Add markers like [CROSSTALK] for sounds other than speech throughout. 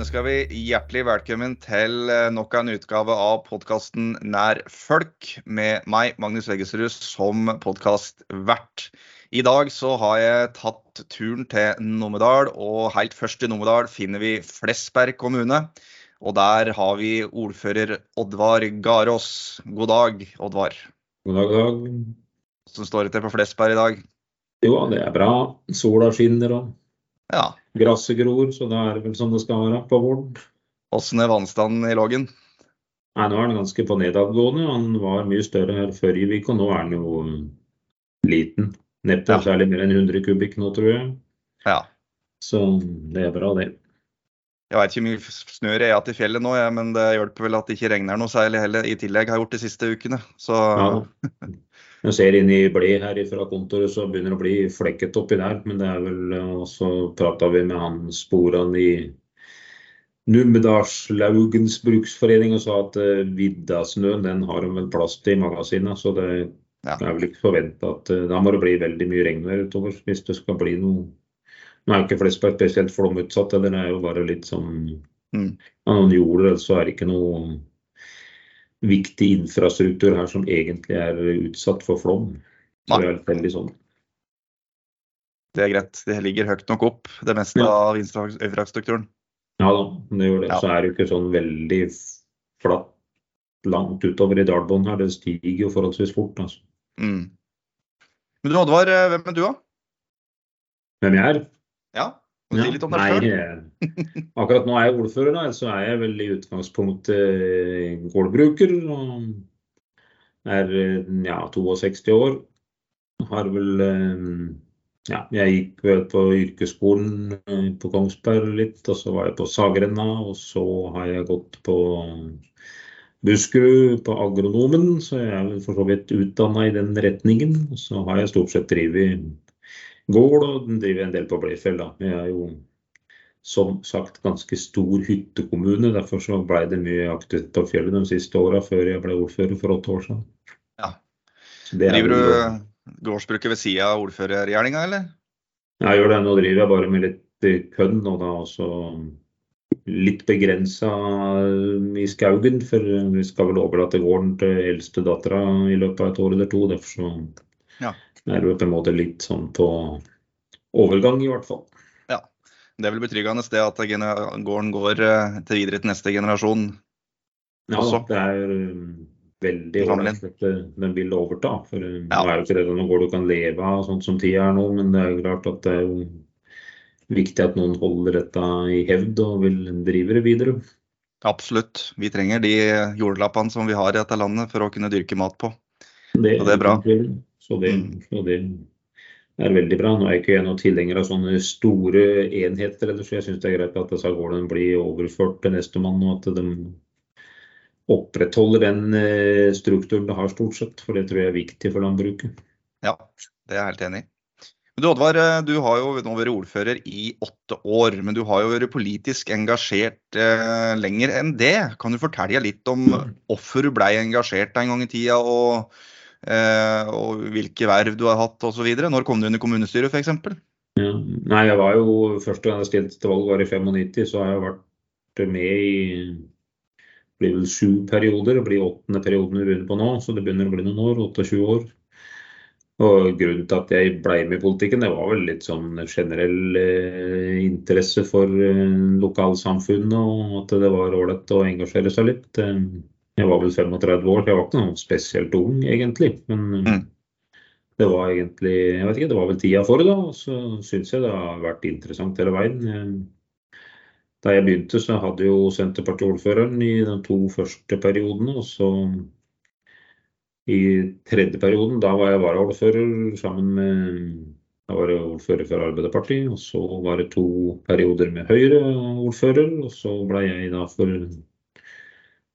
Ønsker vi hjertelig velkommen til eh, nok en utgave av podkasten Nær folk, med meg, Magnus Veggesrud, som podkastvert. I dag så har jeg tatt turen til Numedal, og helt først i Numedal finner vi Flesberg kommune. Og der har vi ordfører Oddvar Garås. God dag, Oddvar. God dag, god dag. Hvordan står det til på Flesberg i dag? Jo, det er bra. Sola skinner og Ja. Gresset gror, så da er det vel som det skal være på våren. Åssen er vannstanden i Lågen? Nei, nå er den ganske på nedadgående. Han var mye større her forrige uke, og nå er den jo liten. Neppe Ja. særlig mer enn 100 kubikk nå, tror jeg. Ja. Så det er bra, det. Jeg veit ikke hvor mye snø det er igjen i fjellet nå, men det hjelper vel at det ikke regner noe særlig heller. I tillegg har jeg gjort de siste ukene. Så Ja. [LAUGHS] Jeg ser inn i ble her fra kontoret, så begynner det å bli flekket oppi der. Men det er vel Og så prata vi med han sporene i Numedalslaugens bruksforening og sa at uh, Viddasnøen den har de vel plass til i magasinene. Så det Ja. er vel ikke forventa at uh, da må det bli veldig mye regnvær utover hvis det skal bli noe Nå er ikke Flesberg spesielt flomutsatt, eller det er jo bare litt sånn Mm. ja, noen jorder så er det ikke noe viktig infrastruktur her som egentlig er utsatt for flom. Så det er veldig sånn. det er greit. Det ligger høyt nok opp, det meste Ja. av infra- infrastrukturen. Ja da, det gjør det. Ja. Så er det jo ikke sånn veldig flatt langt utover i dalbunnen her. Det stiger jo forholdsvis fort. altså. Mm. Men du Oddvar, eh, hvem er du da? Hvem jeg er? Ja, si litt om deg sjøl? eh, akkurat nå er jeg ordfører, da, så er jeg vel i utgangspunktet eh, gårdbruker. Og er eh, ja, 62 år. Har vel Ja, jeg gikk vel på yrkesskolen på Kongsberg litt, og så var jeg på Sagrenna, og så har jeg gått på Buskerud, på agronomen, så jeg er vel for så vidt utdanna i den retningen. Og så har jeg stort sett drevet gård, og den driver en del på Blefjell, Vi er jo som sagt ganske stor hyttekommune, derfor så ble det mye aktivitet på fjellet de siste åra, før jeg ble ordfører for åtte år siden. Ja. Er Driver du gårdsbruket ved sida av ordførergjerninga, eller? Jeg gjør det. Nå driver jeg bare med litt eh, kønn, og da også litt begrensa i Skaugen. For vi skal vel overlate gården til eldste dattera i løpet av et år eller to. Derfor så Ja. Er det på en måte litt sånn på overgang, i hvert fall. Ja. Det er vel betryggende det at gården går eh, til videre til neste generasjon. Ja, Også. det er um, veldig ålreit at den vil overta. For uh, Ja. nå er jo ikke det noen gård du kan leve av, sånn som tida er nå, men det er jo klart at det er jo viktig at noen holder dette i hevd og vil drive det videre. Absolutt. Vi trenger de jordlappene som vi har i dette landet for å kunne dyrke mat på. Det, Og det er bra. Så det, Mm. så det er veldig bra. Nå er ikke jeg noen tilhenger av sånne store enheter, ellers, så jeg syns det er greit at disse gårdene blir overført til nestemann, og at de opprettholder den eh, strukturen det har stort sett. For det tror jeg er viktig for landbruket. Ja, det er jeg helt enig i. Men du Oddvar, eh, du har jo nå vært ordfører i åtte år, men du har jo vært politisk engasjert eh, lenger enn det. Kan du fortelle litt om hvorfor du ble engasjert en gang i tida, og, og hvilke verv du har hatt osv.? Når kom du inn i kommunestyret f.eks.? Ja. Nei, jeg var jo første gang jeg stilte til valg var i 95, så har jeg vært med i blir vel sju perioder. Det blir åttende perioden vi begynner på nå, så det begynner å bli noen år. 28 år. Og Grunnen til at jeg ble med i politikken, det var vel litt sånn generell eh, interesse for eh, lokalsamfunnet, og at det var ålreit å engasjere seg litt. Eh, jeg var vel 35 år, så jeg var ikke noe spesielt ung egentlig. Men eh, Mm. det var egentlig jeg vet ikke, det var vel tida for det, da. Og så syns jeg det har vært interessant hele veien. Eh, Da jeg begynte, så hadde jo Senterpartiet ordføreren i de to første periodene. Og så i tredje perioden, da var jeg varaordfører sammen med Da var jeg ordfører for Arbeiderpartiet. Og så var det to perioder med Høyre-ordfører. Og så ble jeg da for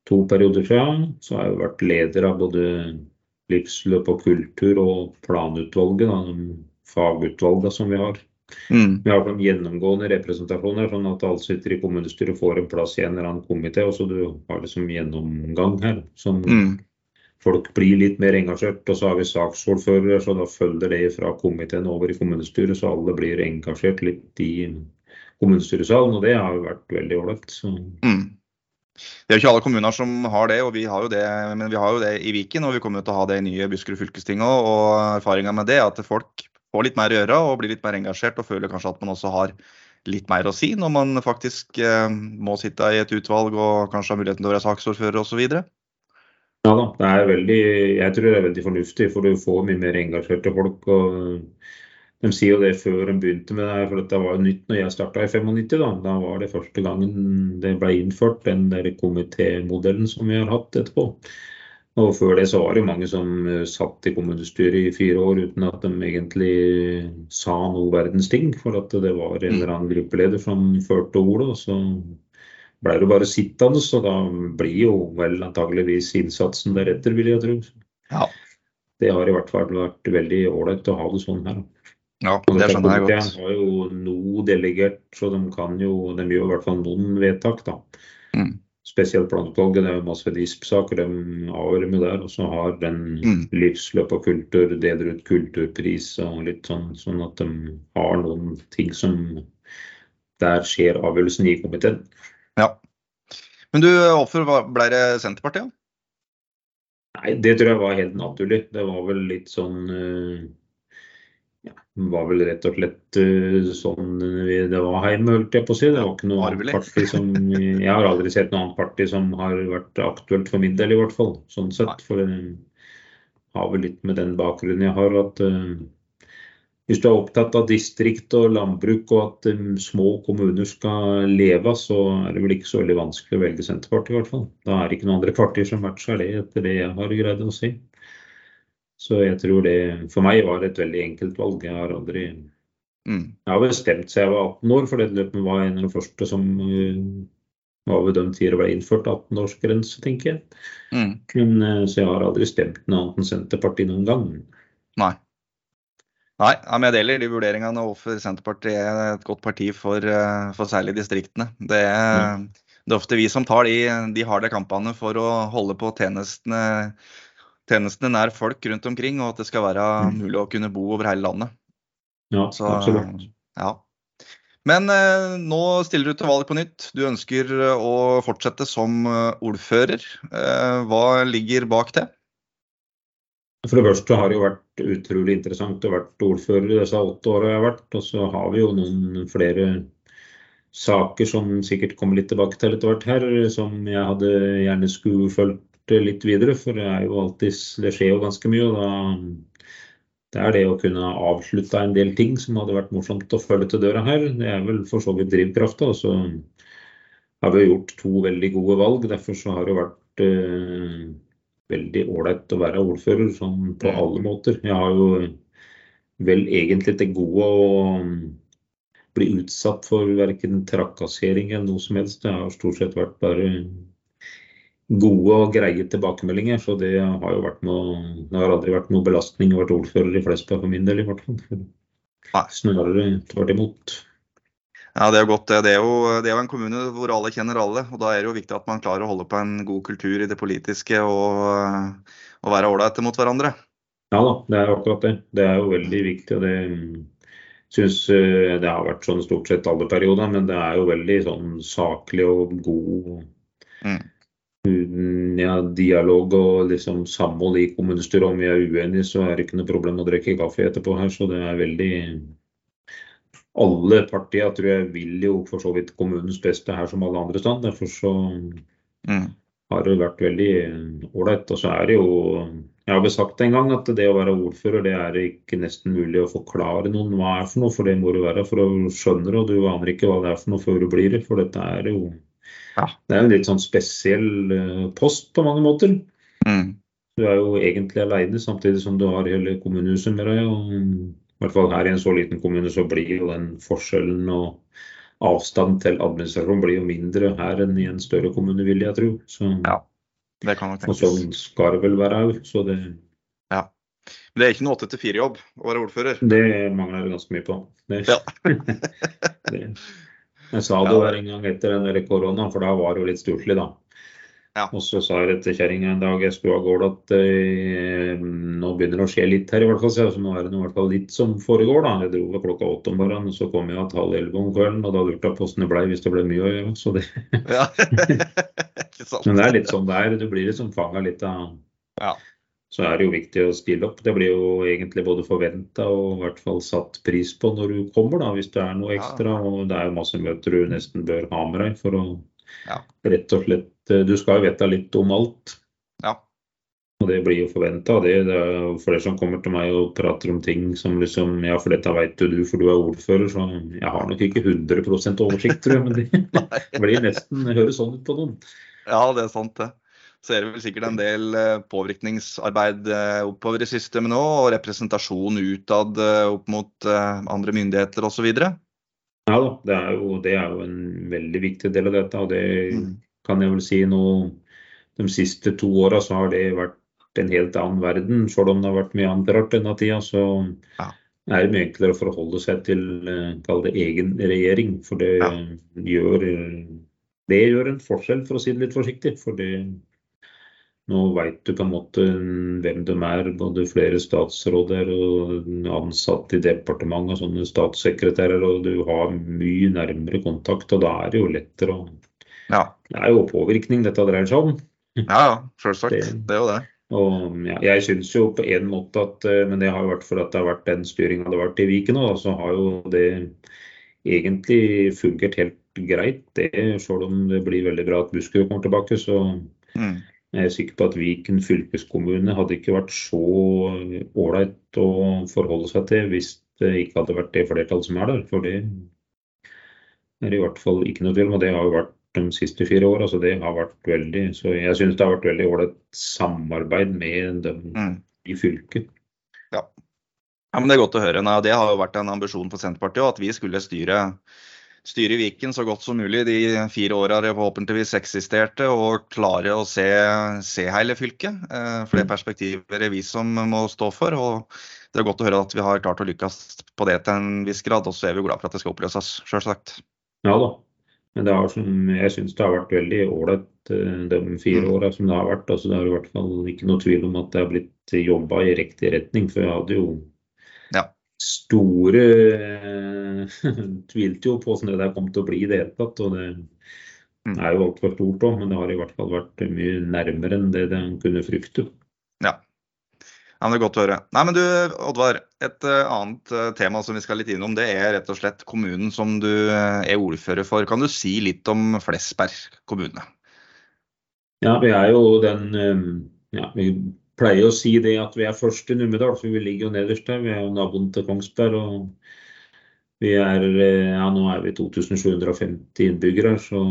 to perioder fra. Så har jeg vært leder av både livsløp og kultur og planutvalget, da, fagutvalgene som vi har. Mm. Vi har sånn gjennomgående representasjoner, sånn at alle sitter i kommunestyret får en plass i en eller annen komité. Og så du har liksom gjennomgang her. Som Mm. folk blir litt mer engasjert. Og så har vi saksordførere, så da følger det fra komiteen over i kommunestyret. Så alle blir engasjert litt i kommunestyresalen, og det har jo vært veldig ålreit. Mm. Det er jo ikke alle kommuner som har det, og vi har jo det, men vi har jo det i Viken. Og vi kommer til å ha det i nye Buskerud fylkesting òg. Og erfaringa med det er at folk får litt mer å gjøre og blir litt mer engasjert og føler kanskje at man også har litt mer å si når man faktisk eh, må sitte i et utvalg og kanskje har muligheten til å være saksordfører osv. Ja da, det er veldig, jeg tror det er veldig fornuftig, for du får mye mer engasjerte folk. og De sier jo det før de begynte med det her, for dette var jo nytt når jeg starta i 95. Da. da var det første gangen det ble innført, den der komitémodellen som vi har hatt etterpå. Og før det så var det mange som eh, satt i kommunestyret i fire år uten at de egentlig sa noe verdens ting. For at det var en eller annen gruppeleder som førte ordet. Og så ble det bare sittende, så da blir jo vel antageligvis innsatsen deretter, vil jeg tro. Ja. Det har i hvert fall vært veldig ålreit å ha det sånn her. Ja, det skjønner jeg godt. De har jo noe delegert, så de kan jo, de gjør i hvert fall noen vedtak, da. Mm spesielt planutvalget. Det er jo masse DISP-saker de avgjør med der. Og så har den mm. livsløp og kultur, deler ut kulturpris og litt sånn, sånn at de har noen ting som Der skjer avgjørelsen i komiteen. Ja. Men du, hvorfor ble det Senterpartiet? Nei, Det tror jeg var helt naturlig. Det var vel litt sånn uh, ja, var vel rett og slett uh, sånn det var hjemme, holdt jeg på å si. Det var ikke noe annet parti som Jeg har aldri sett noe annet parti som har vært aktuelt for min del, i hvert fall. Sånn sett. For det har vel litt med den bakgrunnen jeg har, at uh, hvis du er opptatt av distrikt og landbruk og at um, små kommuner skal leve, så er det vel ikke så veldig vanskelig å velge Senterpartiet, i hvert fall. Da er det ikke noen andre partier som matcher det, etter det jeg har greid å si. Så jeg tror det for meg var et veldig enkelt valg. Jeg har aldri mm. Jeg har bestemt seg jeg var 18 år, for det løpet var en av de første som var ved den å ble innført 18-årsgrense, tenker jeg. Mm. Men, uh, så jeg har aldri stemt noe annet enn Senterpartiet noen gang. Nei. Nei, jeg deler de vurderingene hvorfor Senterpartiet er et godt parti for, uh, for særlig distriktene. Det er, mm. det er, ofte vi som tar de, de harde kampene for å holde på tjenestene tjenestene nær folk rundt omkring, og at det skal være mm. mulig å kunne bo over hele landet. Ja, Så, absolutt. Ja. Men eh, nå stiller du til valg på nytt. Du ønsker eh, å fortsette som eh, ordfører. Eh, hva ligger bak det? For det første har det jo vært utrolig interessant å være ordfører i disse åtte åra jeg har vært. Og så har vi jo noen flere saker som sikkert kommer litt tilbake til etter hvert her, som jeg hadde gjerne skulle fulgt litt videre. For det, er jo alltid, det skjer jo ganske mye. og da det er det å kunne avslutte en del ting som hadde vært morsomt å følge til døra her. Det er vel for så vidt drivkrafta. Og så har vi gjort to veldig gode valg. Derfor så har det vært eh, veldig ålreit å være ordfører sånn på alle måter. Jeg har jo vel egentlig til gode å bli utsatt for verken trakassering eller noe som helst. Det har stort sett vært bare gode og greie tilbakemeldinger. Så det har jo vært noe Det har aldri vært noe belastning å være ordfører i Flesberg for min del, i hvert fall. Snarere tvert imot. Ja, Det er godt. Det er, jo, det er jo en kommune hvor alle kjenner alle. og Da er det jo viktig at man klarer å holde på en god kultur i det politiske og, og være ålreite mot hverandre. Ja da, det er akkurat det. Det er jo veldig viktig. og det synes eh, det har vært sånn stort sett alle perioder, men det er jo veldig sånn saklig og god mm ja, dialog og liksom samhold i kommunestyret. Om vi er uenige, så er det ikke noe problem å drikke kaffe etterpå her. Så det er veldig Alle partier tror jeg vil jo for så vidt kommunens beste her som alle andre steder. Derfor så mm. har det vært veldig ålreit. Og så er det jo Jeg har vel sagt en gang at det å være ordfører, det er ikke nesten mulig å forklare noen hva er for noe. For det må du være for å skjønne det, og du aner ikke hva det er for noe før du blir det. For dette er jo ja. Det er en litt sånn spesiell uh, post på mange måter. Mm. Du er jo egentlig alene, samtidig som du har hele kommunehuset med deg. og I hvert fall her i en så liten kommune så blir jo den forskjellen og avstand til administrasjon blir jo mindre her enn i en større kommune, vil jeg tro. Så, ja, det kan nok tenkes. Og sånn skal det vel være òg. Så det Ja. Men det er ikke noe 8-4-jobb å være ordfører? Det mangler jeg ganske mye på. Det, ja. [LAUGHS] det, jeg sa det jo en gang etter den korona, for da var det jo litt stusslig, da. Ja. Og så sa jeg til kjerringa en dag jeg skulle av gårde at eh, nå begynner det å skje litt her, i hvert fall. Så nå er det i hvert fall litt som foregår, da. Jeg dro ved klokka åtte om morgenen, og så kom jeg igjen halv elleve om kvelden. Og da lurte jeg på hvordan det ble hvis det ble mye å gjøre. Så det, Ja. [LAUGHS] [LAUGHS] Men det er litt sånn det er. Du blir liksom fanga litt av Ja. Så er det jo viktig å spille opp. Det blir jo egentlig både forventa og i hvert fall satt pris på når du kommer, da, hvis det er noe ekstra. Og det er jo masse møter du nesten bør ha med deg for å Ja. rett og slett Du skal jo vite litt om alt. Ja. Og det blir jo forventa. Det, det er jo for som kommer til meg og prater om ting som liksom Ja, for dette vet jo du, for du er ordfører, så jeg har nok ikke 100% oversikt, tror jeg. Men det [LAUGHS] blir nesten det høres sånn ut på noen. Ja, det er sant, det. Så er det vel sikkert en del eh, påvirkningsarbeid eh, oppover i systemet nå, og representasjon utad eh, opp mot andre myndigheter osv. Ja da, det er, jo, det er jo en veldig viktig del av dette. Og det Mm. kan jeg vel si nå de siste to åra så har det vært en helt annen verden. Selv om det har vært mye annet rart denne tida, så Ja. er det mye enklere å forholde seg til kall det egen regjering. For det Ja. gjør det gjør en forskjell, for å si det litt forsiktig. For det, nå veit du på en måte hvem de er, både flere statsråder og ansatte i departement og sånne statssekretærer, og du har mye nærmere kontakt, og da er det jo lettere å Ja. Det er jo påvirkning dette dreier seg om. ja, ja, selvsagt. Det- Det er jo det. Og ja, jeg syns jo på en måte at eh, Men det har jo vært for at det har vært den styringa det har vært i Viken òg, så har jo det egentlig fungert helt greit, det. Selv om det blir veldig bra at Buskerud kommer tilbake, så Mm. Jeg er sikker på at Viken fylkeskommune hadde ikke vært så ålreit å forholde seg til hvis det ikke hadde vært det flertallet som er der. For det er i hvert fall ikke noe tvil om, og det har jo vært de siste fire åra. Så det har vært veldig Så jeg syns det har vært veldig ålreit samarbeid med dem Mm. i fylket. Ja, men Det er godt å høre. Nei, det har jo vært en ambisjon for Senterpartiet at vi skulle styre, styre Viken så godt som mulig de fire åra det forhåpentligvis eksisterte, og klare å se, se hele fylket. Eh, For det perspektivet er vi som må stå for. og Det er godt å høre at vi har klart å lykkes på det til en viss grad. Og så er vi glad for at det skal oppløses, sjølsagt. Ja da. Men det har som, jeg syns det har vært veldig ålreit eh, de fire Mm. åra som det har vært. Altså, det er i hvert fall ikke noe tvil om at det har blitt jobba i riktig retning. For jeg hadde jo. Store eh, [LAUGHS] Tvilte jo på hvordan det der kom til å bli i det hele tatt. Og det Mm. er jo altfor stort òg, men det har i hvert fall vært mye nærmere enn det en kunne frykte. Ja. ja, Det er godt å høre. Nei, men du, Oddvar. Et eh, annet eh, tema som vi skal litt innom, det er rett og slett kommunen som du er ordfører for. Kan du si litt om Flesberg kommune? Ja, vi er jo den ja, Vi pleier å si det at vi er først i Numedal, for vi ligger jo nederst der. Vi er jo naboen til Kongsberg. og vi er, eh, ja, Nå er vi 2750 innbyggere, så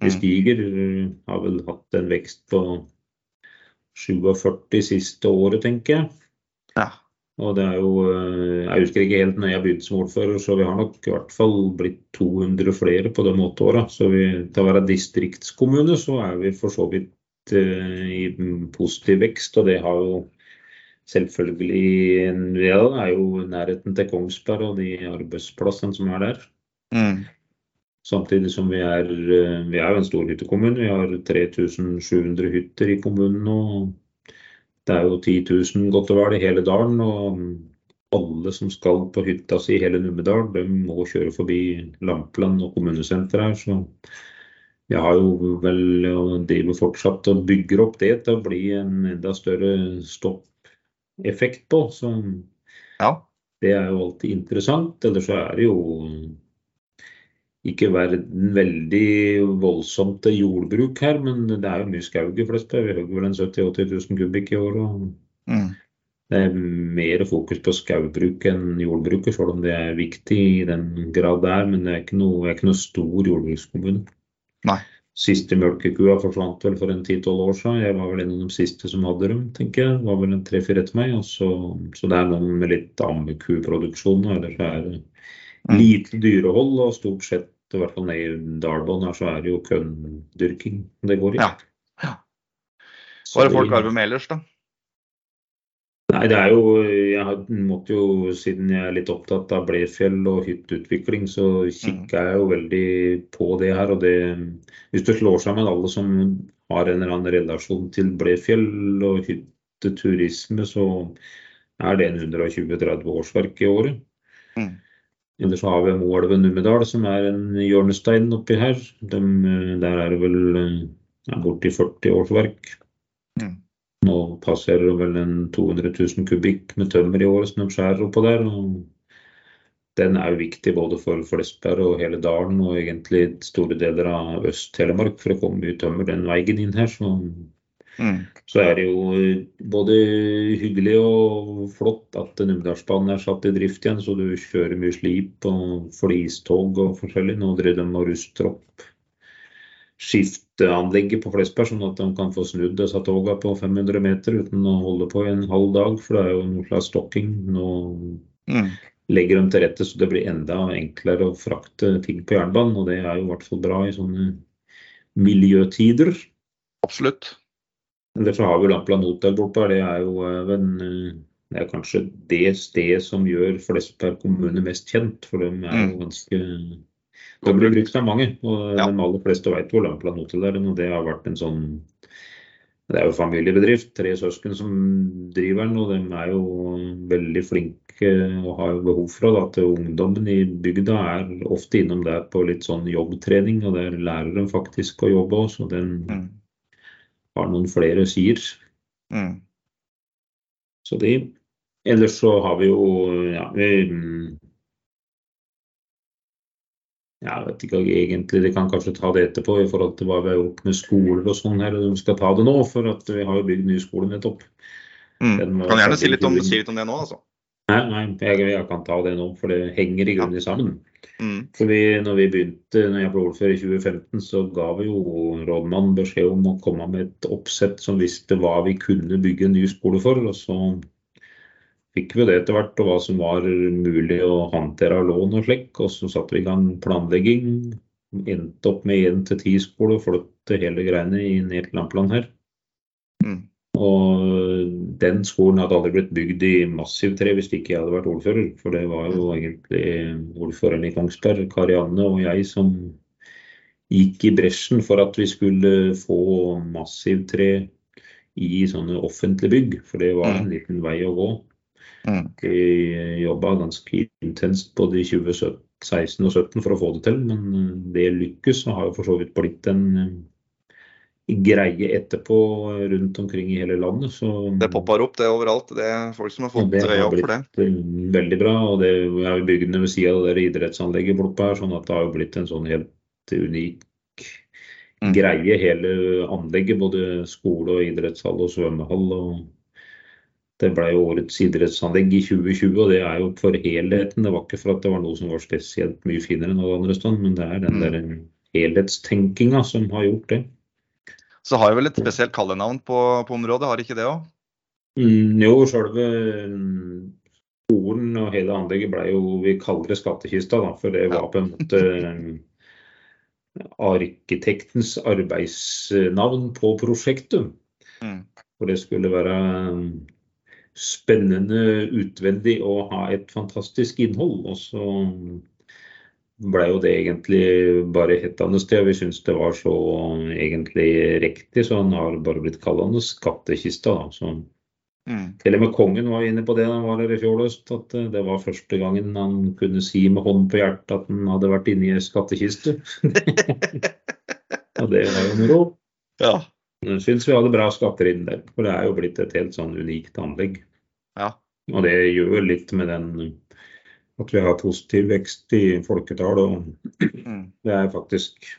vi Mm. stiger. Har vel hatt en vekst på 47 siste året, tenker jeg. Ja. Og det er jo eh, Jeg husker ikke helt når jeg begynte som ordfører, så vi har nok i hvert fall blitt 200 flere på de åtte åra. Så vi, til å være distriktskommune, så er vi for så vidt i positiv vekst. Og det har jo selvfølgelig en ja, er jo nærheten til Kongsberg og de arbeidsplassene som er der. Mm. Samtidig som vi er, eh, vi er jo en stor hyttekommune. Vi har 3700 hytter i kommunen og Det er jo 10 000 godt og vel i hele dalen. Og alle som skal på hytta si i hele Numedal, de må kjøre forbi Lampland og kommunesenteret her. Så jeg har jo vel og driver fortsatt og bygger opp det til å bli en enda større stoppeffekt på. Så Ja. det er jo alltid interessant. Ellers så er det jo ikke verden veldig voldsomt til jordbruk her, men det er jo mye skog i fleste. Vi hogger vel en 70 000-80 000 kubikk i og Mm. Det er mer fokus på skogbruk enn jordbruket, selv om det er viktig i den grad det er. Men det er ikke noe, er ikke noe stor jordbrukskommune. Nei. Siste melkekua forsvant vel for en 10-12 år siden. Jeg var vel en av de siste som hadde dem, tenker jeg. Det var vel en tre-fire etter meg. Så, så det er noen med litt ammekuproduksjon. Ellers er det Mm. lite dyrehold, og stort sett, i hvert fall nede i Dalbånd her, så er det jo kønndyrking det går i. Ja. Ja. Hva er det folk arbeider med ellers, da? Nei, det er jo Jeg har- måtte jo, siden jeg er litt opptatt av Blefjell og hytteutvikling, så kikker jeg jo veldig på det her. Og det Hvis du slår sammen alle som har en eller annen relasjon til Blefjell og hytteturisme, så er det en 120-30 årsverk i året. Mm. Eller så har vi Moelven Numedal, som er en hjørnestein oppi her. De, der er det vel ja, borti 40 årsverk. Mm. Nå passerer vel en 200 000 kubikk med tømmer i året som de skjærer oppå der. den er jo viktig både for Flesberg og hele dalen, og egentlig store deler av Øst-Telemark for å komme mye tømmer den veien inn her. Så, mm. så, er det jo både hyggelig og flott at Numedalsbanen er satt i drift igjen, så du kjører mye slip og flistog og forskjellig. Nå driver de og ruster opp skifteanlegget på Flesberg, sånn at de kan få snudd disse togene på 500 meter uten å holde på i en halv dag, for det er jo noe slags stokking. Nå mm legger de til rette så det blir enda enklere å frakte ting på jernbanen. Og det er jo i hvert fall bra i sånne miljøtider. Absolutt. Eller så har vi Lampland hotell borte. Det er jo eh, en, eh, det er kanskje det stedet som gjør Flesberg kommune mest kjent. For de er jo mm. ganske Det blir brukt av mange. Og ja. de aller fleste vet hvor Lampland hotell er. Og det har vært en sånn det er jo familiebedrift, tre søsken som driver den, og de er jo veldig flinke og har jo behov for. At ungdommen i bygda er ofte innom der på litt sånn jobbtrening, og der lærer de faktisk å jobbe òg, så den mm. har noen flere sider. Mm. Så de Ellers så har vi jo ja, vi, jeg vet ikke egentlig, De kan kanskje ta det etterpå i forhold til hva vi har gjort med skoler og sånn her. Vi skal ta det nå, for at vi har jo bygd ny skole nettopp. Mm. Kan gjerne si litt, om, si litt, om, det nå, altså. Nei, nei jeg, jeg, kan ta det nå, for det henger i grunnen sammen. Mm. Fordi når vi begynte, når jeg ble ordfører i 2015, så ga vi jo rådmannen beskjed om å komme med et oppsett som visste hva vi kunne bygge en ny skole for. og så fikk vi det etter hvert, og hva som var mulig å håndtere av lån og slik. Og så satte vi i gang planlegging. Endte opp med én til ti skole og flyttet hele greiene i ned til Lampland her. Mm. Og den skolen hadde aldri blitt bygd i massivtre hvis ikke jeg hadde vært ordfører. For det var jo egentlig ordføreren i Kongsberg, Karianne og jeg, som gikk i bresjen for at vi skulle få massivtre i sånne offentlige bygg. For det var en mm. liten vei å gå. Mm. Vi jobba ganske intenst både i 2016 og 2017 for å få det til, men eh, det lykkes og har jo for så vidt blitt en eh, greie etterpå rundt omkring i hele landet. Så, det popper opp det overalt. Det er folk som har fått øye opp for det. Det har blitt Veldig bra. og det er jo byggene ved sida av det idrettsanlegget bortpå her, sånn at det har jo blitt en sånn helt unik mm. greie, hele anlegget. Både skole og idrettshall og svømmehall. og det ble jo årets idrettsanlegg i 2020, og det er jo for helheten. Det var ikke for at det var noe som var spesielt mye finere enn alle andre steder, men det er den mm. der helhetstenkinga som har gjort det. Så har jo vel et spesielt kallenavn på, på området, har ikke det òg? Mm, jo, sjølve skolen og hele anlegget ble jo Vi kaller det skattkista, da, for det var på en måte arkitektens arbeidsnavn på prosjektet. Mm. For det skulle være spennende utvendig og ha et fantastisk innhold. Og så ble jo det egentlig bare hettende sted. Vi syns det var så egentlig riktig, så han har bare blitt kallende Skattkista. da, så Mm. Til og med kongen var inne på det da han var her i fjor høst, at eh, det var første gangen han kunne si med hånden på hjertet at han hadde vært inne i ei skattkiste. [LAUGHS] [LAUGHS] og det var jo moro. Ja. Syns vi hadde bra skatter inn der. For det er jo blitt et helt sånn unikt anlegg. Ja. Og det gjør jo litt med den at vi har positiv vekst i folketall. Og mm. det er faktisk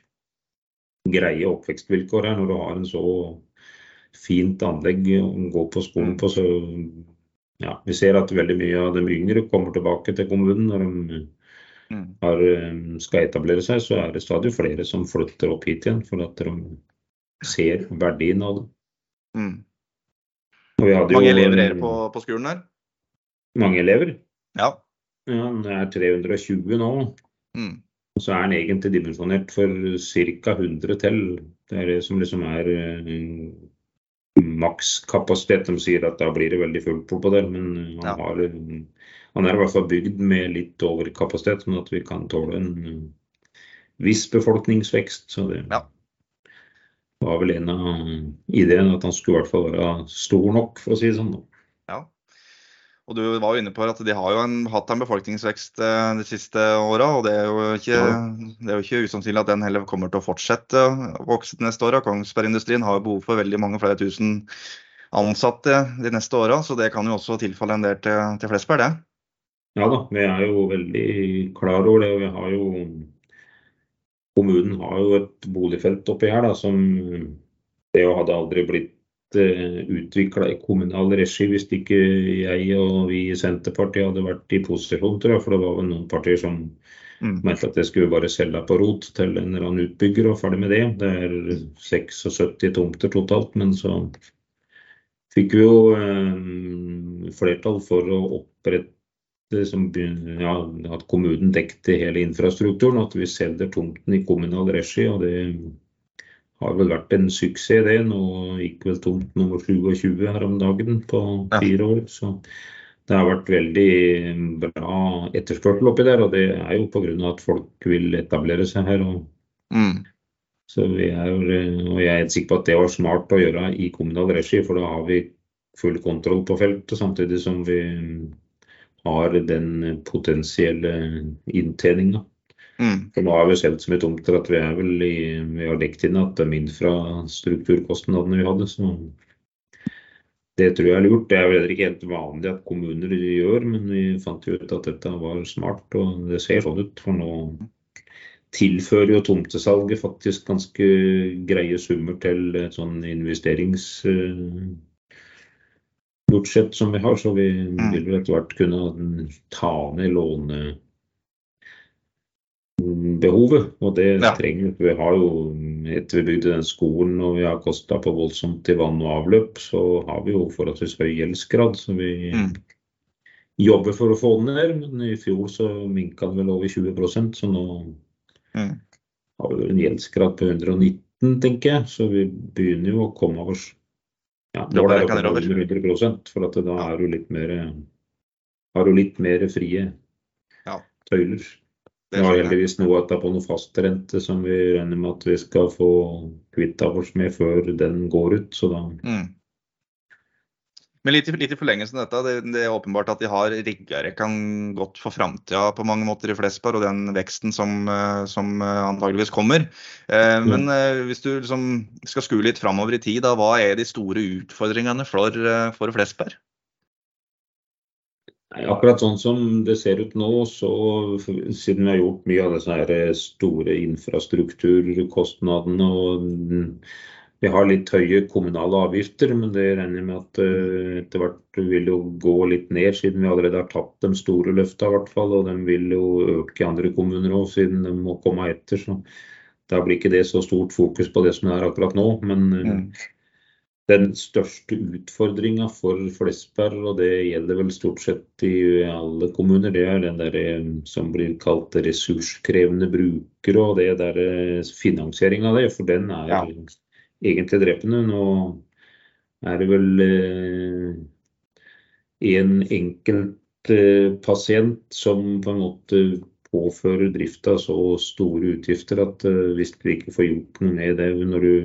greie oppvekstvilkår her når du har en så fint anlegg å gå på skolen på. Så ja, vi ser at veldig mye av de yngre kommer tilbake til kommunen når de mm. har, eh, skal etablere seg. Så er det stadig flere som flytter opp hit igjen for at de ser verdien av det. Mm. mange elever er det på, på, skolen her? Mange elever? Ja. ja det er 320 nå. Mm. Og så er den egentlig dimensjonert for ca. 100 til. Det er det som liksom er uh, makskapasitet. De sier at da blir det veldig fullt på der, men han, ja. har, han er i hvert fall bygd med litt overkapasitet, sånn at vi kan tåle en viss befolkningsvekst. Så det, ja. Var vel en av ideene at han skulle i hvert fall være stor nok, for å si det sånn. Ja. Og du var jo inne på at de har jo en, hatt en befolkningsvekst eh, de siste åra. Og det er, jo ikke, det er jo ikke usannsynlig at den heller kommer til å fortsette å vokse de neste åra. Kongsbergindustrien har jo behov for veldig mange flere tusen ansatte de neste åra, så det kan jo også tilfalle en del til, til Flesberg, det. Ja da, vi er jo veldig klar over det. og vi har jo Kommunen har jo et boligfelt oppi her da, som det hadde aldri blitt uh, eh, utvikla i kommunal regi hvis ikke jeg og vi i Senterpartiet hadde vært i posisjon, tror jeg. For det var vel noen partier som mm. mente at det skulle bare selge på rot til en eller annen utbygger og ferdig med det. Det er 76 tomter totalt, men så fikk vi jo uh, flertall for å opprette ja, at kommunen dekte hele infrastrukturen, at vi selger tomten i kommunal regi. og Det har vel vært en suksess, det. Nå gikk vel tomt nummer 27 her om dagen på fire år. så det har vært veldig bra etterspørsel oppi der, og det er jo pga. at folk vil etablere seg her. Og, mm. så vi er, og jeg er helt sikker på at det var smart å gjøre i kommunal regi, for da har vi full kontroll på feltet, samtidig som vi har den potensielle inntjeninga. Mm. For nå har vi solgt så mye tomter at vi er vel i, vi har dekt inn at de infrastrukturkostnadene vi hadde. Så det tror jeg er lurt. Det er vel ikke helt vanlig at kommuner gjør, men vi fant jo ut at dette var smart. Og det ser sånn ut. For nå tilfører jo tomtesalget faktisk ganske greie summer til et sånn investerings budsjett som vi har, så vi mm. vil vel etter hvert kunne ta ned lånebehovet. Og det ja. trenger vi. Vi har jo, etter vi bygde den skolen og vi har kosta på voldsomt til vann og avløp, så har vi jo forholdsvis høy gjeldsgrad. Så vi mm. jobber for å få den ned. Men i fjor så minka den vel over 20% så nå mm. har vi en gjeldsgrad på 119, tenker jeg. Så vi begynner jo å komme oss ja, nå er det over 100 for at da er du litt mer, har du litt mer frie ja. tøyler. Det er heldigvis noe på noe fastrente som vi regner med at vi skal få kvitta oss med før den går ut. Så da mm. Men litt, litt i forlengelsen av dette, det, det, er åpenbart at de har riggere kan godt for framtida på mange måter i Flesberg, og den veksten som, eh, som eh, antageligvis kommer. Eh, men eh, hvis du liksom skal skue litt framover i tid, da, hva er de store utfordringene for, eh, for Flesberg? Akkurat sånn som det ser ut nå, så siden vi har gjort mye av disse store infrastrukturkostnadene og vi har litt høye kommunale avgifter, men det regner jeg med at uh, etter hvert vil jo gå litt ned, siden vi allerede har tatt de store løfta, i hvert fall. Og de vil jo øke i andre kommuner òg, siden de må komme etter. Så da blir ikke det så stort fokus på det som det er akkurat nå. Men uh, mm. den største utfordringa for Flesberg, og det gjelder vel stort sett i alle kommuner, det er den der eh, som blir kalt ressurskrevende brukere, og det der finansiering av det. For den er ja egentlig drepende. Nå er det vel en enkelt eh, pasient som på en måte påfører drifta så store utgifter at eh, hvis du ikke får gjort noe med det når du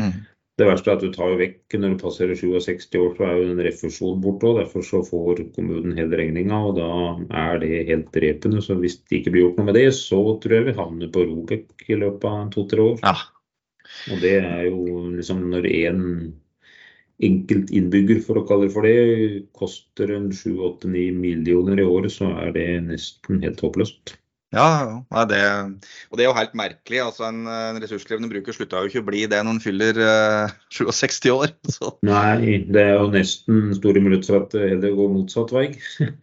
mm. Det verste er at du tar vekk når du passerer 67 år, så er jo en refusjon borte. og Derfor så får kommunen hele regninga, og da er det helt drepende. Så hvis det ikke blir gjort noe med det, så tror jeg vi havner på Robek i løpet av to-tre år. Ja, og det er jo liksom når én enkelt innbygger, for å kalle det for det, koster en 7-8-9 millioner i året, så er det nesten helt håpløst. Ja, det, og det er jo helt merkelig. altså En, en ressurskrevende bruker slutta jo ikke å bli det når han fyller uh, 67 år. [LAUGHS] Så. Nei, det er jo nesten store muligheter for at det heller går motsatt vei.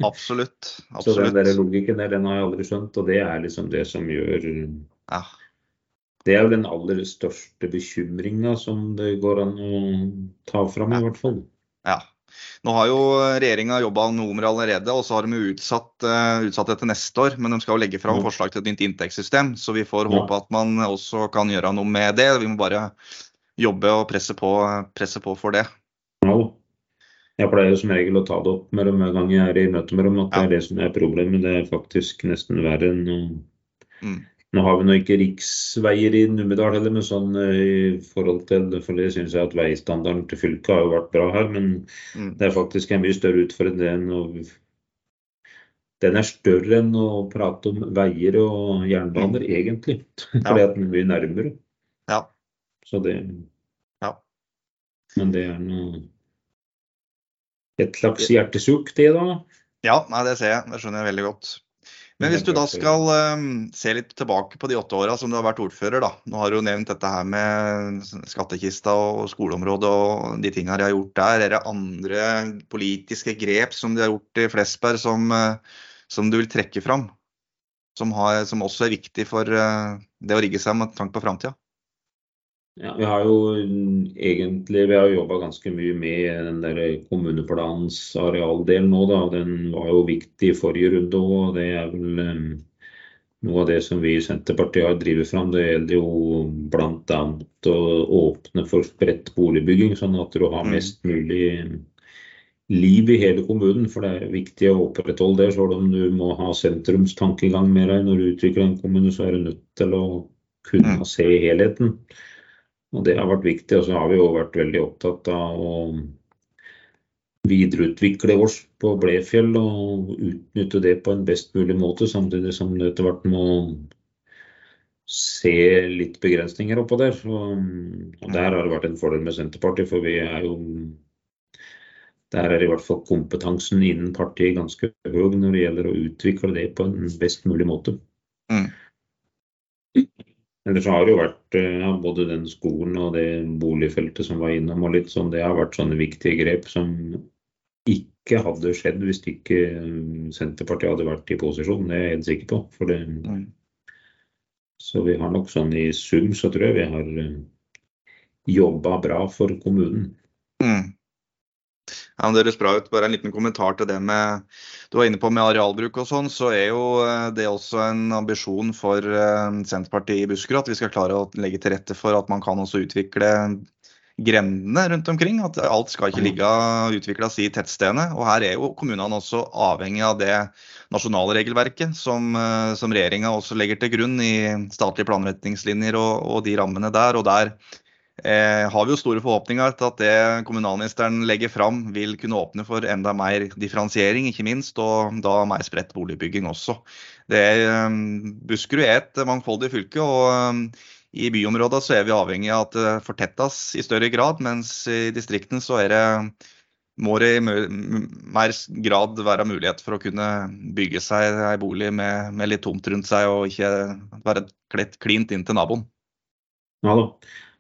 absolutt. [LAUGHS] absolutt. Så den der logikken der, den har jeg aldri skjønt, og det er liksom det som gjør ja. Det er jo den aller største bekymringa som det går an å ta fram, i hvert fall. Ja. Nå har jo regjeringa jobba noe med det allerede, og så har de utsatt, uh, utsatt det til neste år. Men de skal jo legge fram forslag til et nytt inntektssystem, så vi får håpe at man også kan gjøre noe med det. Vi må bare jobbe og presse på, presse på for det. Ja. Jeg pleier som regel å ta det opp med dem hver gang jeg er i møte med dem, at det er det som er problemet. Det er faktisk nesten verre enn å mm. Nå har vi nå ikke riksveier i Numedal heller, men sånn i forhold til For det syns jeg at veistandarden til fylket har jo vært bra her, men mm. det er faktisk en mye større utfordring enn å den er større enn å prate om veier og jernbaner, mm. egentlig. Fordi at den mye nærmere. Ja. Så det ja. Men det er noe Et slags hjertesukk, det, da? Ja, nei, det ser jeg. Det skjønner jeg veldig godt. Men hvis du da skal um, se litt tilbake på de åtte åra som du har vært ordfører, da. Nå har du jo nevnt dette her med skattkista og skoleområdet og de tinga de har gjort der. Er det andre politiske grep som de har gjort i Flesberg som, uh, som du vil trekke fram? Som, har, som også er viktig for uh, det å rigge seg med tanke på framtida? Ja, vi har jo egentlig vi har jobba ganske mye med den der kommuneplanens arealdel nå. da, Den var jo viktig i forrige runde òg. og Det er vel um, noe av det som vi i Senterpartiet har drevet fram. Det gjelder jo bl.a. å åpne for spredt boligbygging, sånn at du har mm. mest mulig liv i hele kommunen. For det er viktig å opprettholde det. Selv om du må ha sentrumstankegang med deg når du utvikler en kommune, så er du nødt til å kunne mm. se helheten. Og det har vært viktig. Og så har vi jo vært veldig opptatt av å videreutvikle oss på Blefjell og utnytte det på en best mulig måte, samtidig som det etter hvert må se litt begrensninger oppå der. Og der har det vært en fordel med Senterpartiet, for vi er jo der er i hvert fall kompetansen innen partiet ganske høy når det gjelder å utvikle det på en best mulig måte. Mm. Ellers har det jo vært eh, ja, både den skolen og det boligfeltet som var innom, og litt sånn, det har vært sånne viktige grep som ikke hadde skjedd hvis ikke eh, Senterpartiet hadde vært i posisjon. Det er jeg helt sikker på. For det, mm. Så vi har nok sånn i sum så tror jeg vi har eh, jobba bra for kommunen. Mm. Ja, Det høres bra ut. Bare en liten kommentar til det med du var inne på med arealbruk og sånn, så er jo eh, det også en ambisjon for eh, Senterpartiet i Buskerud at vi skal klare å legge til rette for at man kan også utvikle grendene rundt omkring. At alt skal ikke ligge utvikles i tettstedene. Og her er jo kommunene også avhengig av det nasjonale regelverket som, eh, som regjeringa også legger til grunn i statlige planretningslinjer og, og de rammene der. Og der eh, har vi jo store forhåpninger til at det kommunalministeren legger fram, vil kunne åpne for enda mer differensiering, ikke minst, og da mer spredt boligbygging også. Er, eh, Buskerud er et mangfoldig fylke, og eh, i byområdene så er vi avhengig av at det fortettes i større grad, mens i distriktene så er det må det i mer grad være mulighet for å kunne bygge seg ei bolig med, med, litt tomt rundt seg, og ikke være klint inn til naboen. Ja da.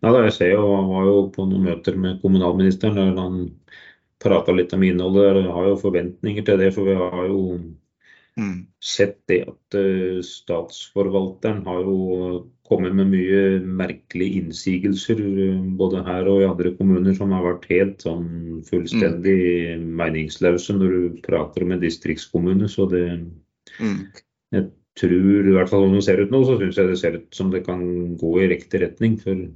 Ja, jeg ser jo, var jo på noen møter med kommunalministeren der han prata litt om innholdet. Jeg har jo forventninger til det, for vi har jo mm. sett det at uh, statsforvalteren har jo kommet med mye merkelige innsigelser, uh, både her og i andre kommuner, som har vært helt sånn fullstendig mm. meningsløse når du prater om en distriktskommune. Så det mm. Jeg tror, i hvert fall om det ser ut nå, så syns jeg det ser ut som det kan gå i riktig retning. for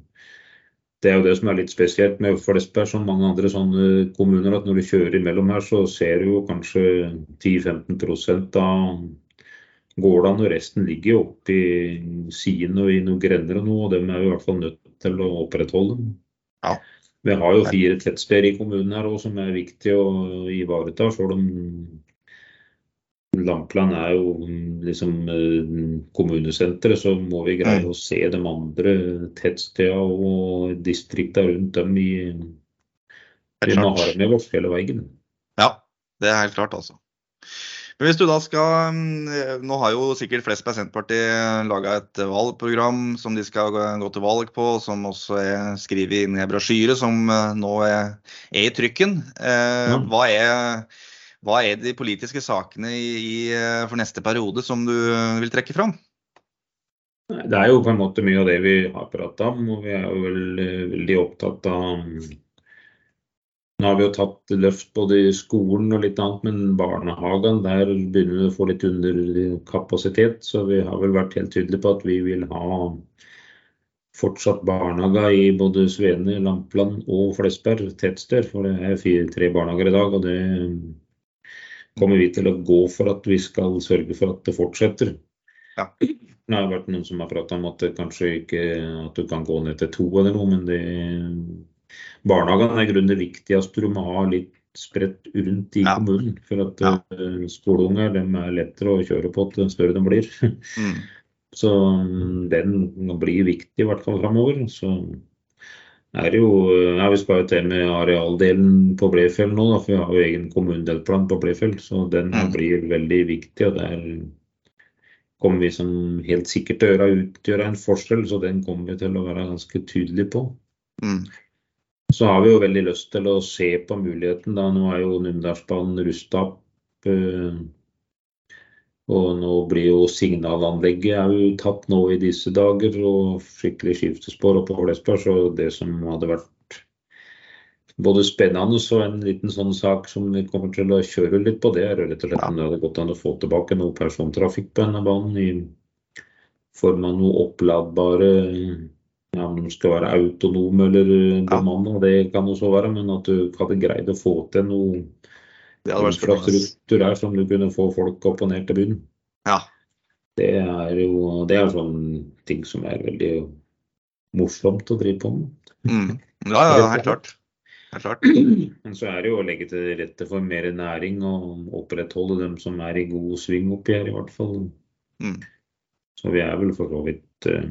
det er jo det som er litt spesielt med Flesberg, som mange andre sånne kommuner, at når du kjører imellom her, så ser du jo kanskje 10-15 av gårdene, og resten ligger jo oppi sidene og i noen grender og noe, og dem er vi i hvert fall nødt til å opprettholde. Ja. Vi har jo fire tettsteder i kommunen her også, som er viktig å ivareta, selv om Lampland er jo liksom eh, kommunesenteret, så må vi greie å se de andre tettstedene og distriktene rundt dem i Vi må ha med oss hele veien. Ja, det er helt klart, altså. Men hvis du da skal mm, Nå har jo sikkert flest på Senterpartiet laga et valgprogram som de skal gå til valg på, som også er skrevet inn i brosjyre som eh, nå er, i trykken. Eh, hva er hva er de politiske sakene i, eh, for neste periode som du vil trekke fram? Det er jo på en måte mye av det vi har prata om. og Vi er jo veldig, veldig opptatt av Nå har vi jo tatt løft både i skolen og litt annet, men barnehagen der begynner vi å få litt underkapasitet. Så vi har vel vært helt tydelige på at vi vil ha fortsatt barnehager i både Svene, Lampland og Flesberg tettsted. For det er fire, tre barnehager i dag, og det kommer vi til å gå for at vi skal sørge for at det fortsetter. Ja. Det har vært noen som har prata om at det kanskje ikke at du kan gå ned til to eller noe, men det, barnehagen er i grunnen det viktigste. Du må ha litt spredt rundt i Ja. kommunen. For at Ja. eh, skoleunger er lettere å kjøre på til større de blir. Mm. [LAUGHS] Så mm, den blir viktig i hvert fall framover. Så er jo ja, Vi skal jo til med arealdelen på Blefjell nå, da, for vi har jo egen kommunedelplan på Blefjell. Så den Mm. blir veldig viktig. og der kommer vi som helt sikkert til å gjøre, utgjøre en forskjell, så den kommer vi til å være ganske tydelige på. Mm. Så har vi jo veldig lyst til å se på muligheten. da, Nå er jo Numedalsbanen rusta opp. eh, Og nå blir jo signalanlegget er jo tatt nå i disse dager, og skikkelig skiftespor oppe på Flesberg. Så det som hadde vært både spennende og en liten sånn sak som vi kommer til å kjøre litt på, det er rett og slett om det hadde gått an å få tilbake noe persontrafikk på denne banen i form av noe oppladbare ja, om de skal være autonome eller bemanna, det kan også være, men at du hadde greid å få til noe Det hadde vært spennende. som du kunne få folk opp og ned til byen. Ja. Det er jo det er sånne ting som er veldig morsomt å drive på med. Mm. Ja, ja, helt klart. Helt klart. [CLEARS THROAT] Men så er det jo å legge til rette for mer næring og opprettholde dem som er i god sving oppi her, i hvert fall. Mm. Så vi er vel for så vidt eh,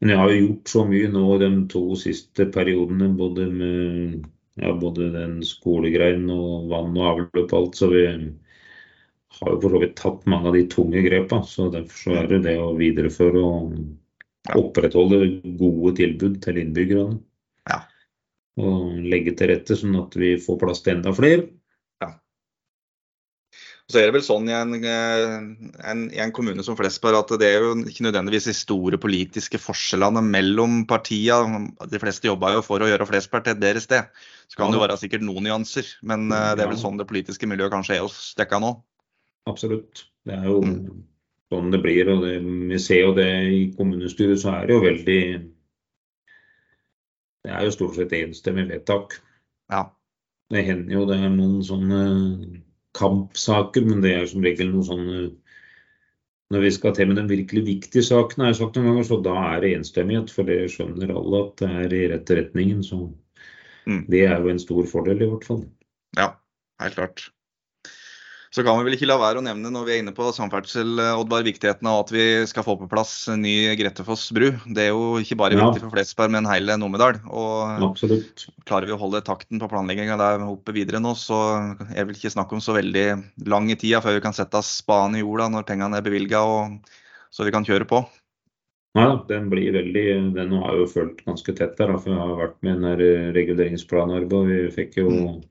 Men jeg har jo gjort så mye nå de to siste periodene, både med ja, både den skolegreien og vann og avløp og alt, så vi har jo for så vidt tatt mange av de tunge grepa. Så derfor så er det det å videreføre og opprettholde gode tilbud til innbyggerne. Ja. Og legge til rette sånn at vi får plass til enda flere. Så er det vel sånn i en, eh, en, i en kommune som Flesberg at det er jo ikke nødvendigvis de store politiske forskjellene mellom partiene. De fleste jobber jo for å gjøre Flesberg til et bedre sted. Så kan det jo være sikkert noen nyanser, men eh, det er vel sånn det politiske miljøet kanskje er hos dekka nå. Absolutt. Det er jo Mm. sånn det blir. og det, Vi ser jo det i kommunestyret, så er det jo veldig Det er jo stort sett enstemmig vedtak. Ja. Det hender jo det er noen sånne kampsaker, men det er som regel noe sånn Når vi skal til med den virkelig viktige saken, har jeg sagt noen ganger, så da er det enstemmighet. For det skjønner alle at det er i rette retningen. Så Mm. det er jo en stor fordel, i hvert fall. Ja, helt klart. Så kan vi vel ikke la være å nevne når vi er inne på samferdsel, eh, Oddvar, viktigheten av at vi skal få på plass en ny Gretefoss bru. Det er jo ikke bare Ja. viktig for Flesberg, men hele Numedal. Og Absolutt. klarer vi å holde takten på planlegginga der oppe videre nå, så er det vel ikke snakk om så veldig lang i tida før vi kan sette spaden i jorda når pengene er bevilga, så vi kan kjøre på. Nei da, den blir veldig Den har jeg jo følt ganske tett der, for jeg har vært med i reguleringsplanen og Vi fikk jo Mm.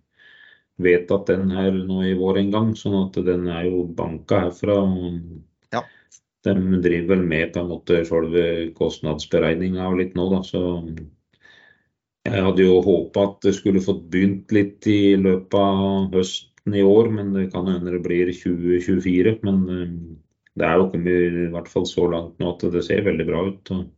Vedtatt den her nå i vår en gang, sånn at den er jo banka herfra. Ja. De driver vel med på en måte selve kostnadsberegninga og litt nå, da. Så jeg hadde jo håpa at det skulle fått begynt litt i løpet av høsten i år, men det kan hende det blir 2024. Men eh, det er jo kommet i hvert fall så langt nå at det ser veldig bra ut. og.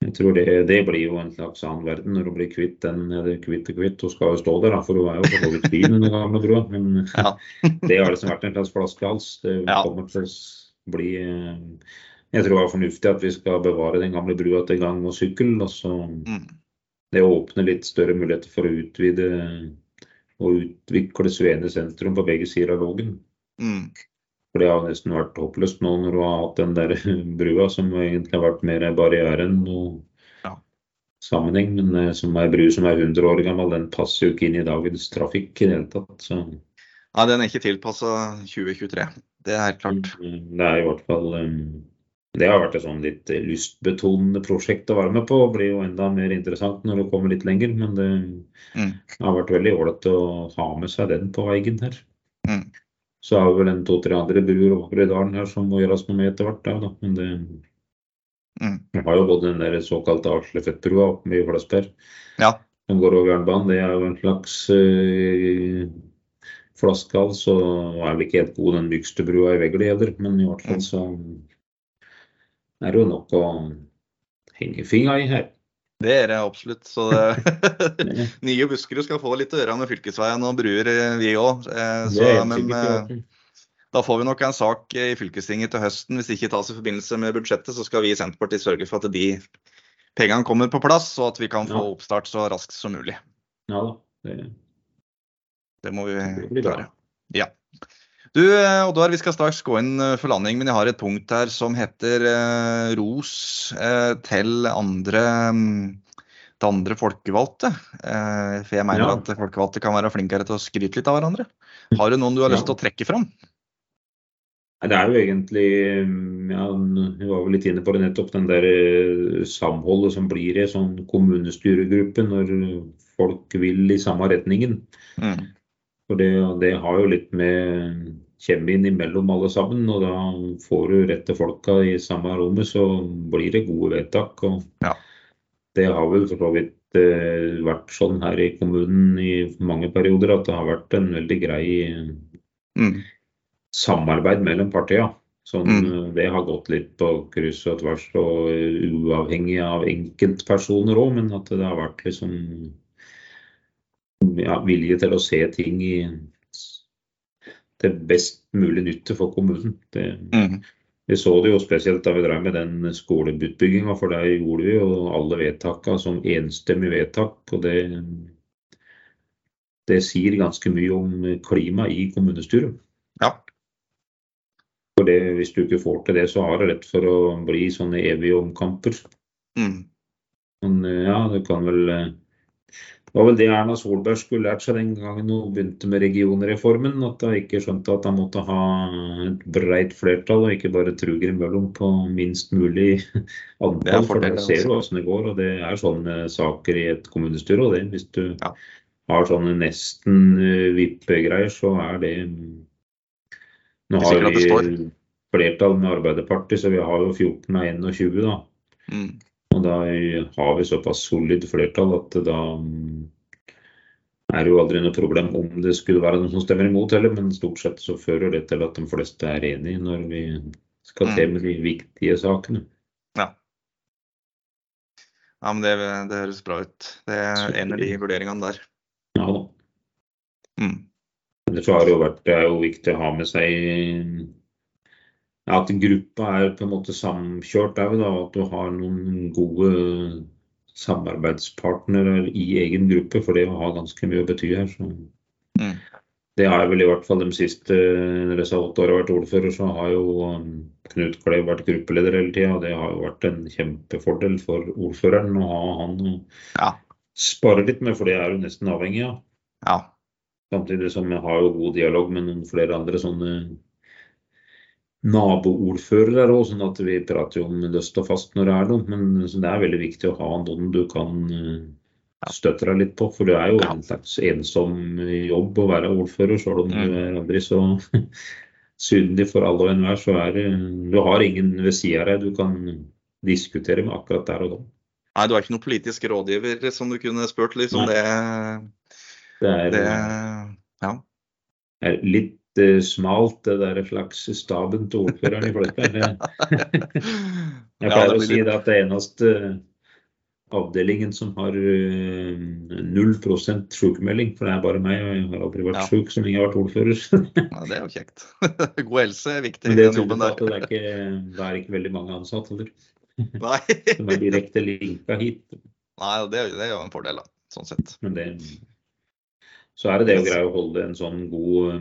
Jeg tror det, det blir jo en slags annen verden når du blir kvitt den eller kvitt og kvitt. Hun skal jo stå der, da, for hun er jo for så vidt fin, den gamle brua. Men Ja. [LAUGHS] det har liksom vært en slags flaskehals. Det kommer til å bli eh, Jeg tror det er fornuftig at vi skal bevare den gamle brua til gang og sykkel. og så Mm. det åpner litt større muligheter for å utvide og utvikle Svene sentrum på begge sider av Vågen. Mm. For det har nesten vært håpløst nå når du har hatt den der [LAUGHS] brua som egentlig har vært mer barriere enn noe Ja. sammenheng. Men eh, som er bru som er 100 år gammel, den passer jo ikke inn i dagens trafikk i det hele tatt. Så Nei, den er ikke tilpassa 2023. Det er helt klart. mm, det er i hvert fall eh, Det har vært et sånn litt lystbetonende prosjekt å være med på. Det blir jo enda mer interessant når du kommer litt lenger. Men det Mm. har vært veldig ålreit å ha med seg den på veien her. Mm. Så er det vel en to-tre andre bruer over i dalen her som må gjøres noe med etter hvert. Da, men det Mm. vi har jo både den der såkalte Aslefettbrua oppe i Flasberg. Ja. som går over jernbanen. Det er jo en slags øh, flaskehals. Og er vel ikke helt god den mykste brua i Vegli heller, men i hvert fall så er det jo nok å henge fingra i her. Det er det absolutt. Så det, [LAUGHS] [LAUGHS] nye Buskerud skal få litt å gjøre med fylkesveien og bruer, eh, vi òg. Så, men eh. Da får vi nok en sak i fylkestinget til høsten. Hvis det ikke tas i forbindelse med budsjettet, så skal vi i Senterpartiet sørge for at de pengene kommer på plass, og at vi kan få oppstart så raskt som mulig. Ja da. Det, det må vi klare. Ja. Du, Oddvar, vi skal straks gå inn for landing, men jeg har et punkt her som heter eh, ros eh, til andre til andre folkevalgte. Eh, for jeg mener Ja. at folkevalgte kan være flinkere til å skryte litt av hverandre. Har du noen du har lyst til å trekke fram? Det er jo egentlig ja, Vi var vel litt inne på det nettopp, den der eh, samholdet som blir i sånn kommunestyregruppe når folk vil i samme retningen. Mm. For det, det har jo litt med kjemien imellom alle sammen, og da får du rette folka i samme rommet, så blir det gode vedtak. og Ja. Det har vel for så vidt eh, vært sånn her i kommunen i mange perioder at det har vært en veldig grei Mm. samarbeid mellom partiene. Sånn, Mm. eh, Det har gått litt på kryss og tvers og eh, uavhengig av enkeltpersoner òg, men at det har vært liksom ja, vilje til å se ting i til best mulig nytte for kommunen. Det, Mm. vi så det jo spesielt da vi drev med den skoleutbygginga, for der gjorde vi jo alle vedtakene som enstemmig vedtak. og det, det sier ganske mye om klima i kommunestyret. Ja. For det, Hvis du ikke får til det, så har det lett for å bli sånne evige omkamper. Mm. Men eh, ja, du kan vel eh, Det var vel det Erna Solberg skulle lært seg den gangen hun begynte med regionreformen. At hun ikke skjønte at hun måtte ha et breit flertall, og ikke bare truger imellom på minst mulig [LAUGHS] antall. For da ser du åssen det går, og det er sånne saker i et kommunestyre. Og det, hvis du Ja. har sånne nesten eh, vippegreier, så er det Nå har vi flertall med Arbeiderpartiet, så vi har jo 14 av 21, da. Mm. Og da har vi såpass solid flertall at da mm, er det jo aldri noe problem om det skulle være noen som stemmer imot heller, men stort sett så fører det til at de fleste er enige når vi skal med de viktige sakene. Ja. ja, men det, det høres bra ut. Det er en av de vurderingene der. Ja da. Mm. Ellers har det jo vært det er jo viktig å ha med seg ja, at gruppa er på en måte samkjørt òg. At du har noen gode samarbeidspartnere i egen gruppe, for det har ganske mye å bety her. Mm. Det har jeg vel i hvert fall de siste disse åtte årene vært ordfører, så har jo um, Knut Klev vært gruppeleder hele tida. Det har jo vært en kjempefordel for ordføreren å ha han å Ja. spare litt med, for det er jo nesten avhengig av. ja. Samtidig som jeg har jo god dialog med noen flere andre sånne naboordførere òg, sånn at vi prater jo om løst og fast når det er noe. Men det er veldig viktig å ha noen du kan eh, støtte deg litt på. For det er jo en slags ensom jobb å være ordfører, selv om du Mm. er aldri så [LAUGHS] synlig for alle og enhver. Så er det Du har ingen ved sida av deg du kan diskutere med akkurat der og da. Nei, du er ikke noen politisk rådgiver som du kunne spurt, liksom. Nei. Det, Det er, det Ja. er litt eh, smalt, det der slags staben til ordføreren i. Det- [LAUGHS] Jeg pleier å si det at det eneste avdelingen som har eh, null prosent sykemelding, for det er bare meg, og jeg har aldri vært Ja. syk så lenge jeg har vært ordfører. [LAUGHS] Ja, det er jo kjekt. [LAUGHS] God helse er viktig Men det, jobben der. at det, er ikke, det er ikke veldig mange ansatte eller, som er direkte linka hit. Nei det, det er jo en fordel, da. Sånn sett. Men det, så er det det å greie å holde en sånn god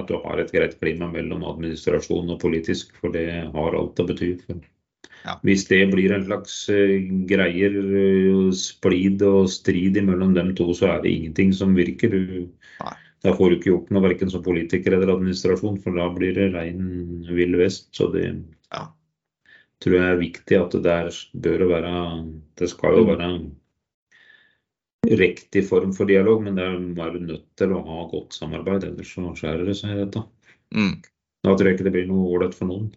At du har et greit klima mellom administrasjon og politisk, for det har alt å bety. Ja. Hvis det blir en slags eh, greier, eh, splid og strid mellom dem to, så er det ingenting som virker. Du, da får du ikke gjort noe verken som politiker eller administrasjon, for da blir det rein vill vest. Så det Ja. tror jeg er viktig at det der bør være Det skal jo være riktig form for dialog, men det er bare nødt til å ha godt samarbeid, ellers så skjærer det seg i dette. Mm. Da tror jeg ikke det blir noe ålreit for noen.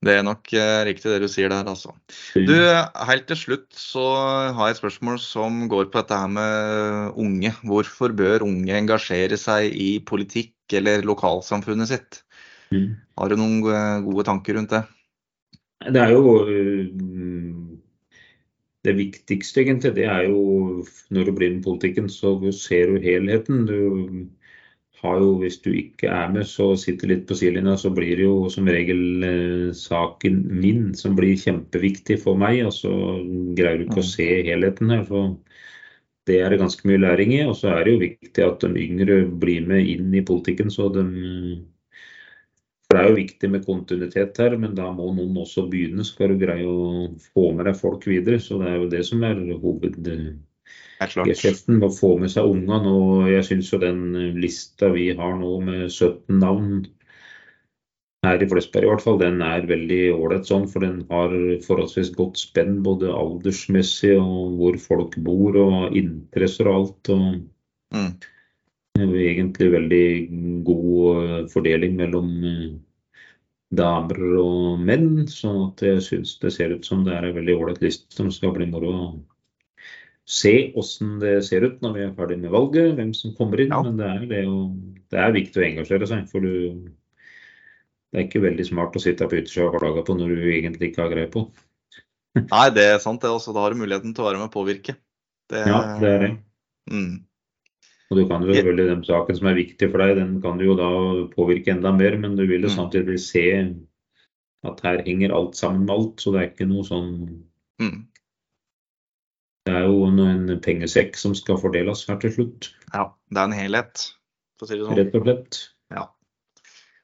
Det er nok eh, riktig det du sier der, altså. Du, helt til slutt så har jeg et spørsmål som går på dette her med unge. Hvorfor bør unge engasjere seg i politikk eller lokalsamfunnet sitt? Mm. Har du noen gode, gode tanker rundt det? Det er jo Det viktigste, egentlig, det er jo når du blir med i politikken, så ser du helheten. Du har jo, hvis du ikke er med, så sitter litt på sidelinja, så blir det jo som regel eh, saken min som blir kjempeviktig for meg. Og så greier du ikke å Mm. se helheten her. Så det er det ganske mye læring i. Og så er det jo viktig at de yngre blir med inn i politikken. så de for Det er jo viktig med kontinuitet her, men da må noen også begynne. Skal du greie å få med deg folk videre. Så det er jo det som er hoved Helt klart. geskjeften. Å få med seg ungene. Og jeg syns jo den lista vi har nå med 17 navn her i Flesberg i hvert fall, den er veldig ålreit sånn. For den har forholdsvis godt spenn både aldersmessig og hvor folk bor og interesser og alt. og Mm. Egentlig veldig god eh, fordeling mellom eh, damer og menn. sånn at jeg syns det ser ut som det er en veldig ålreit liste som skal bli moro å se åssen det ser ut når vi er ferdig med valget, hvem som kommer inn. Ja. Men det er, det, jo, det er viktig å engasjere seg. For du, det er ikke veldig smart å sitte på yttersida og klage på når du egentlig ikke har greie på. Nei, det er sant det også. Da har du muligheten til å være med og påvirke. Det, Ja, det er det. Mm. Og du kan jo selvfølgelig Den saken som er viktig for deg, den kan du jo da påvirke enda mer, men du vil jo Mm. samtidig se at her henger alt sammen med alt. Så det er ikke noe sånn Mm. Det er jo en en pengesekk som skal fordeles her til slutt, Ja, det er en helhet, for å si det sånn. rett og slett. Ja.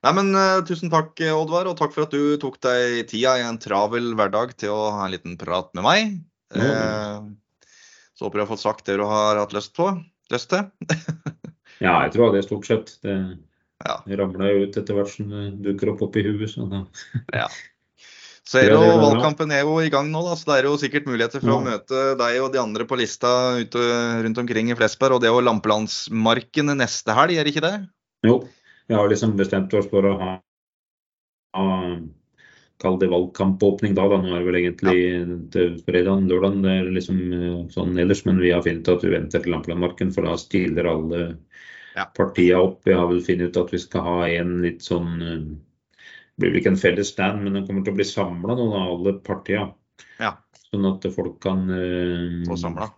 Nei, men uh, Tusen takk, Oddvar, og takk for at du tok deg tida i en travel hverdag til å ha en liten prat med meg. Mm. Uh, så håper jeg har fått sagt det du har hatt lyst på. Lyst til. [LAUGHS] Ja, jeg tror det er stort sett. Det Ja. ramler jo ut etter hvert som det dukker opp oppi huet. Så da. [LAUGHS] [LAUGHS] Så er det Ja, det jo. Valgkampen er jo i gang nå, da, så det er jo sikkert muligheter for å møte deg og de andre på lista ute rundt omkring i Flesberg. Og det er jo Lampelandsmarken neste helg, er det ikke det? Jo, vi har liksom bestemt oss for å ha, ha Kall det valgkampåpning da. da. Nå er det vel egentlig til fredagen, lørdag det er liksom eh, sånn ellers. Men vi har funnet at vi venter til Lampelandmarken, for da stiller alle Ja. partiene opp. Vi har vel funnet ut at vi skal ha en litt sånn eh, Det blir vel ikke en felles stand, men den kommer til å bli samla nå, da, alle partiene. Ja. Sånn at folk kan eh, Og samla.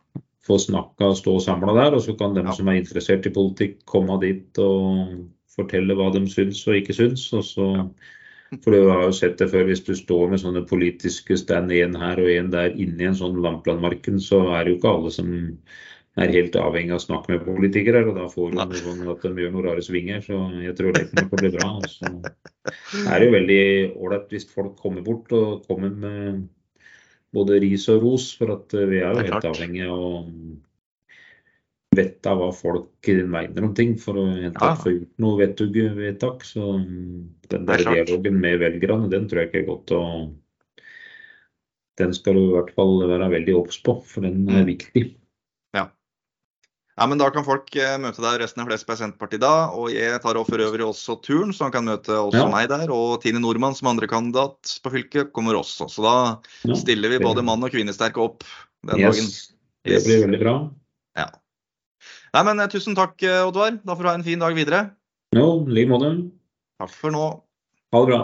få snakka og stå samla der. Og så kan de Ja. som er interessert i politikk, komme dit og fortelle hva de syns og ikke syns. Og så, for du har jo sett det før, hvis du står med sånne politiske stand, én her og én der inni en sånn Lamplandmarken, så er det jo ikke alle som er helt avhengig av å snakke med politikere. Og da får du noe sånn at de gjør noen rare svinger. Så jeg tror det kommer til å bli bra. Og så er det jo veldig ålreit hvis folk kommer bort og kommer med både ris og ros, for at eh, vi er jo helt avhengig av vite hva folk mener om ting for å Ja. få gjort noe vedtak. Så mm, den er der dialogen med velgerne, den tror jeg ikke er godt å Den skal du i hvert fall være veldig obs på, for den er Mm. viktig. Ja, men Da kan folk eh, møte deg resten av Flesberg Senterparti da. Og jeg tar for øvrig også turen, så han kan møte også Ja. meg der. Og Tine Nordmann som andrekandidat på fylket kommer også. Så da Ja, stiller vi både mann og kvinnesterke opp den dagen. Yes, det blir veldig bra. Nei, men eh, Tusen takk, eh, Oddvar. Da får du ha en fin dag videre. Jo, like måte. Takk for nå. Ha det bra.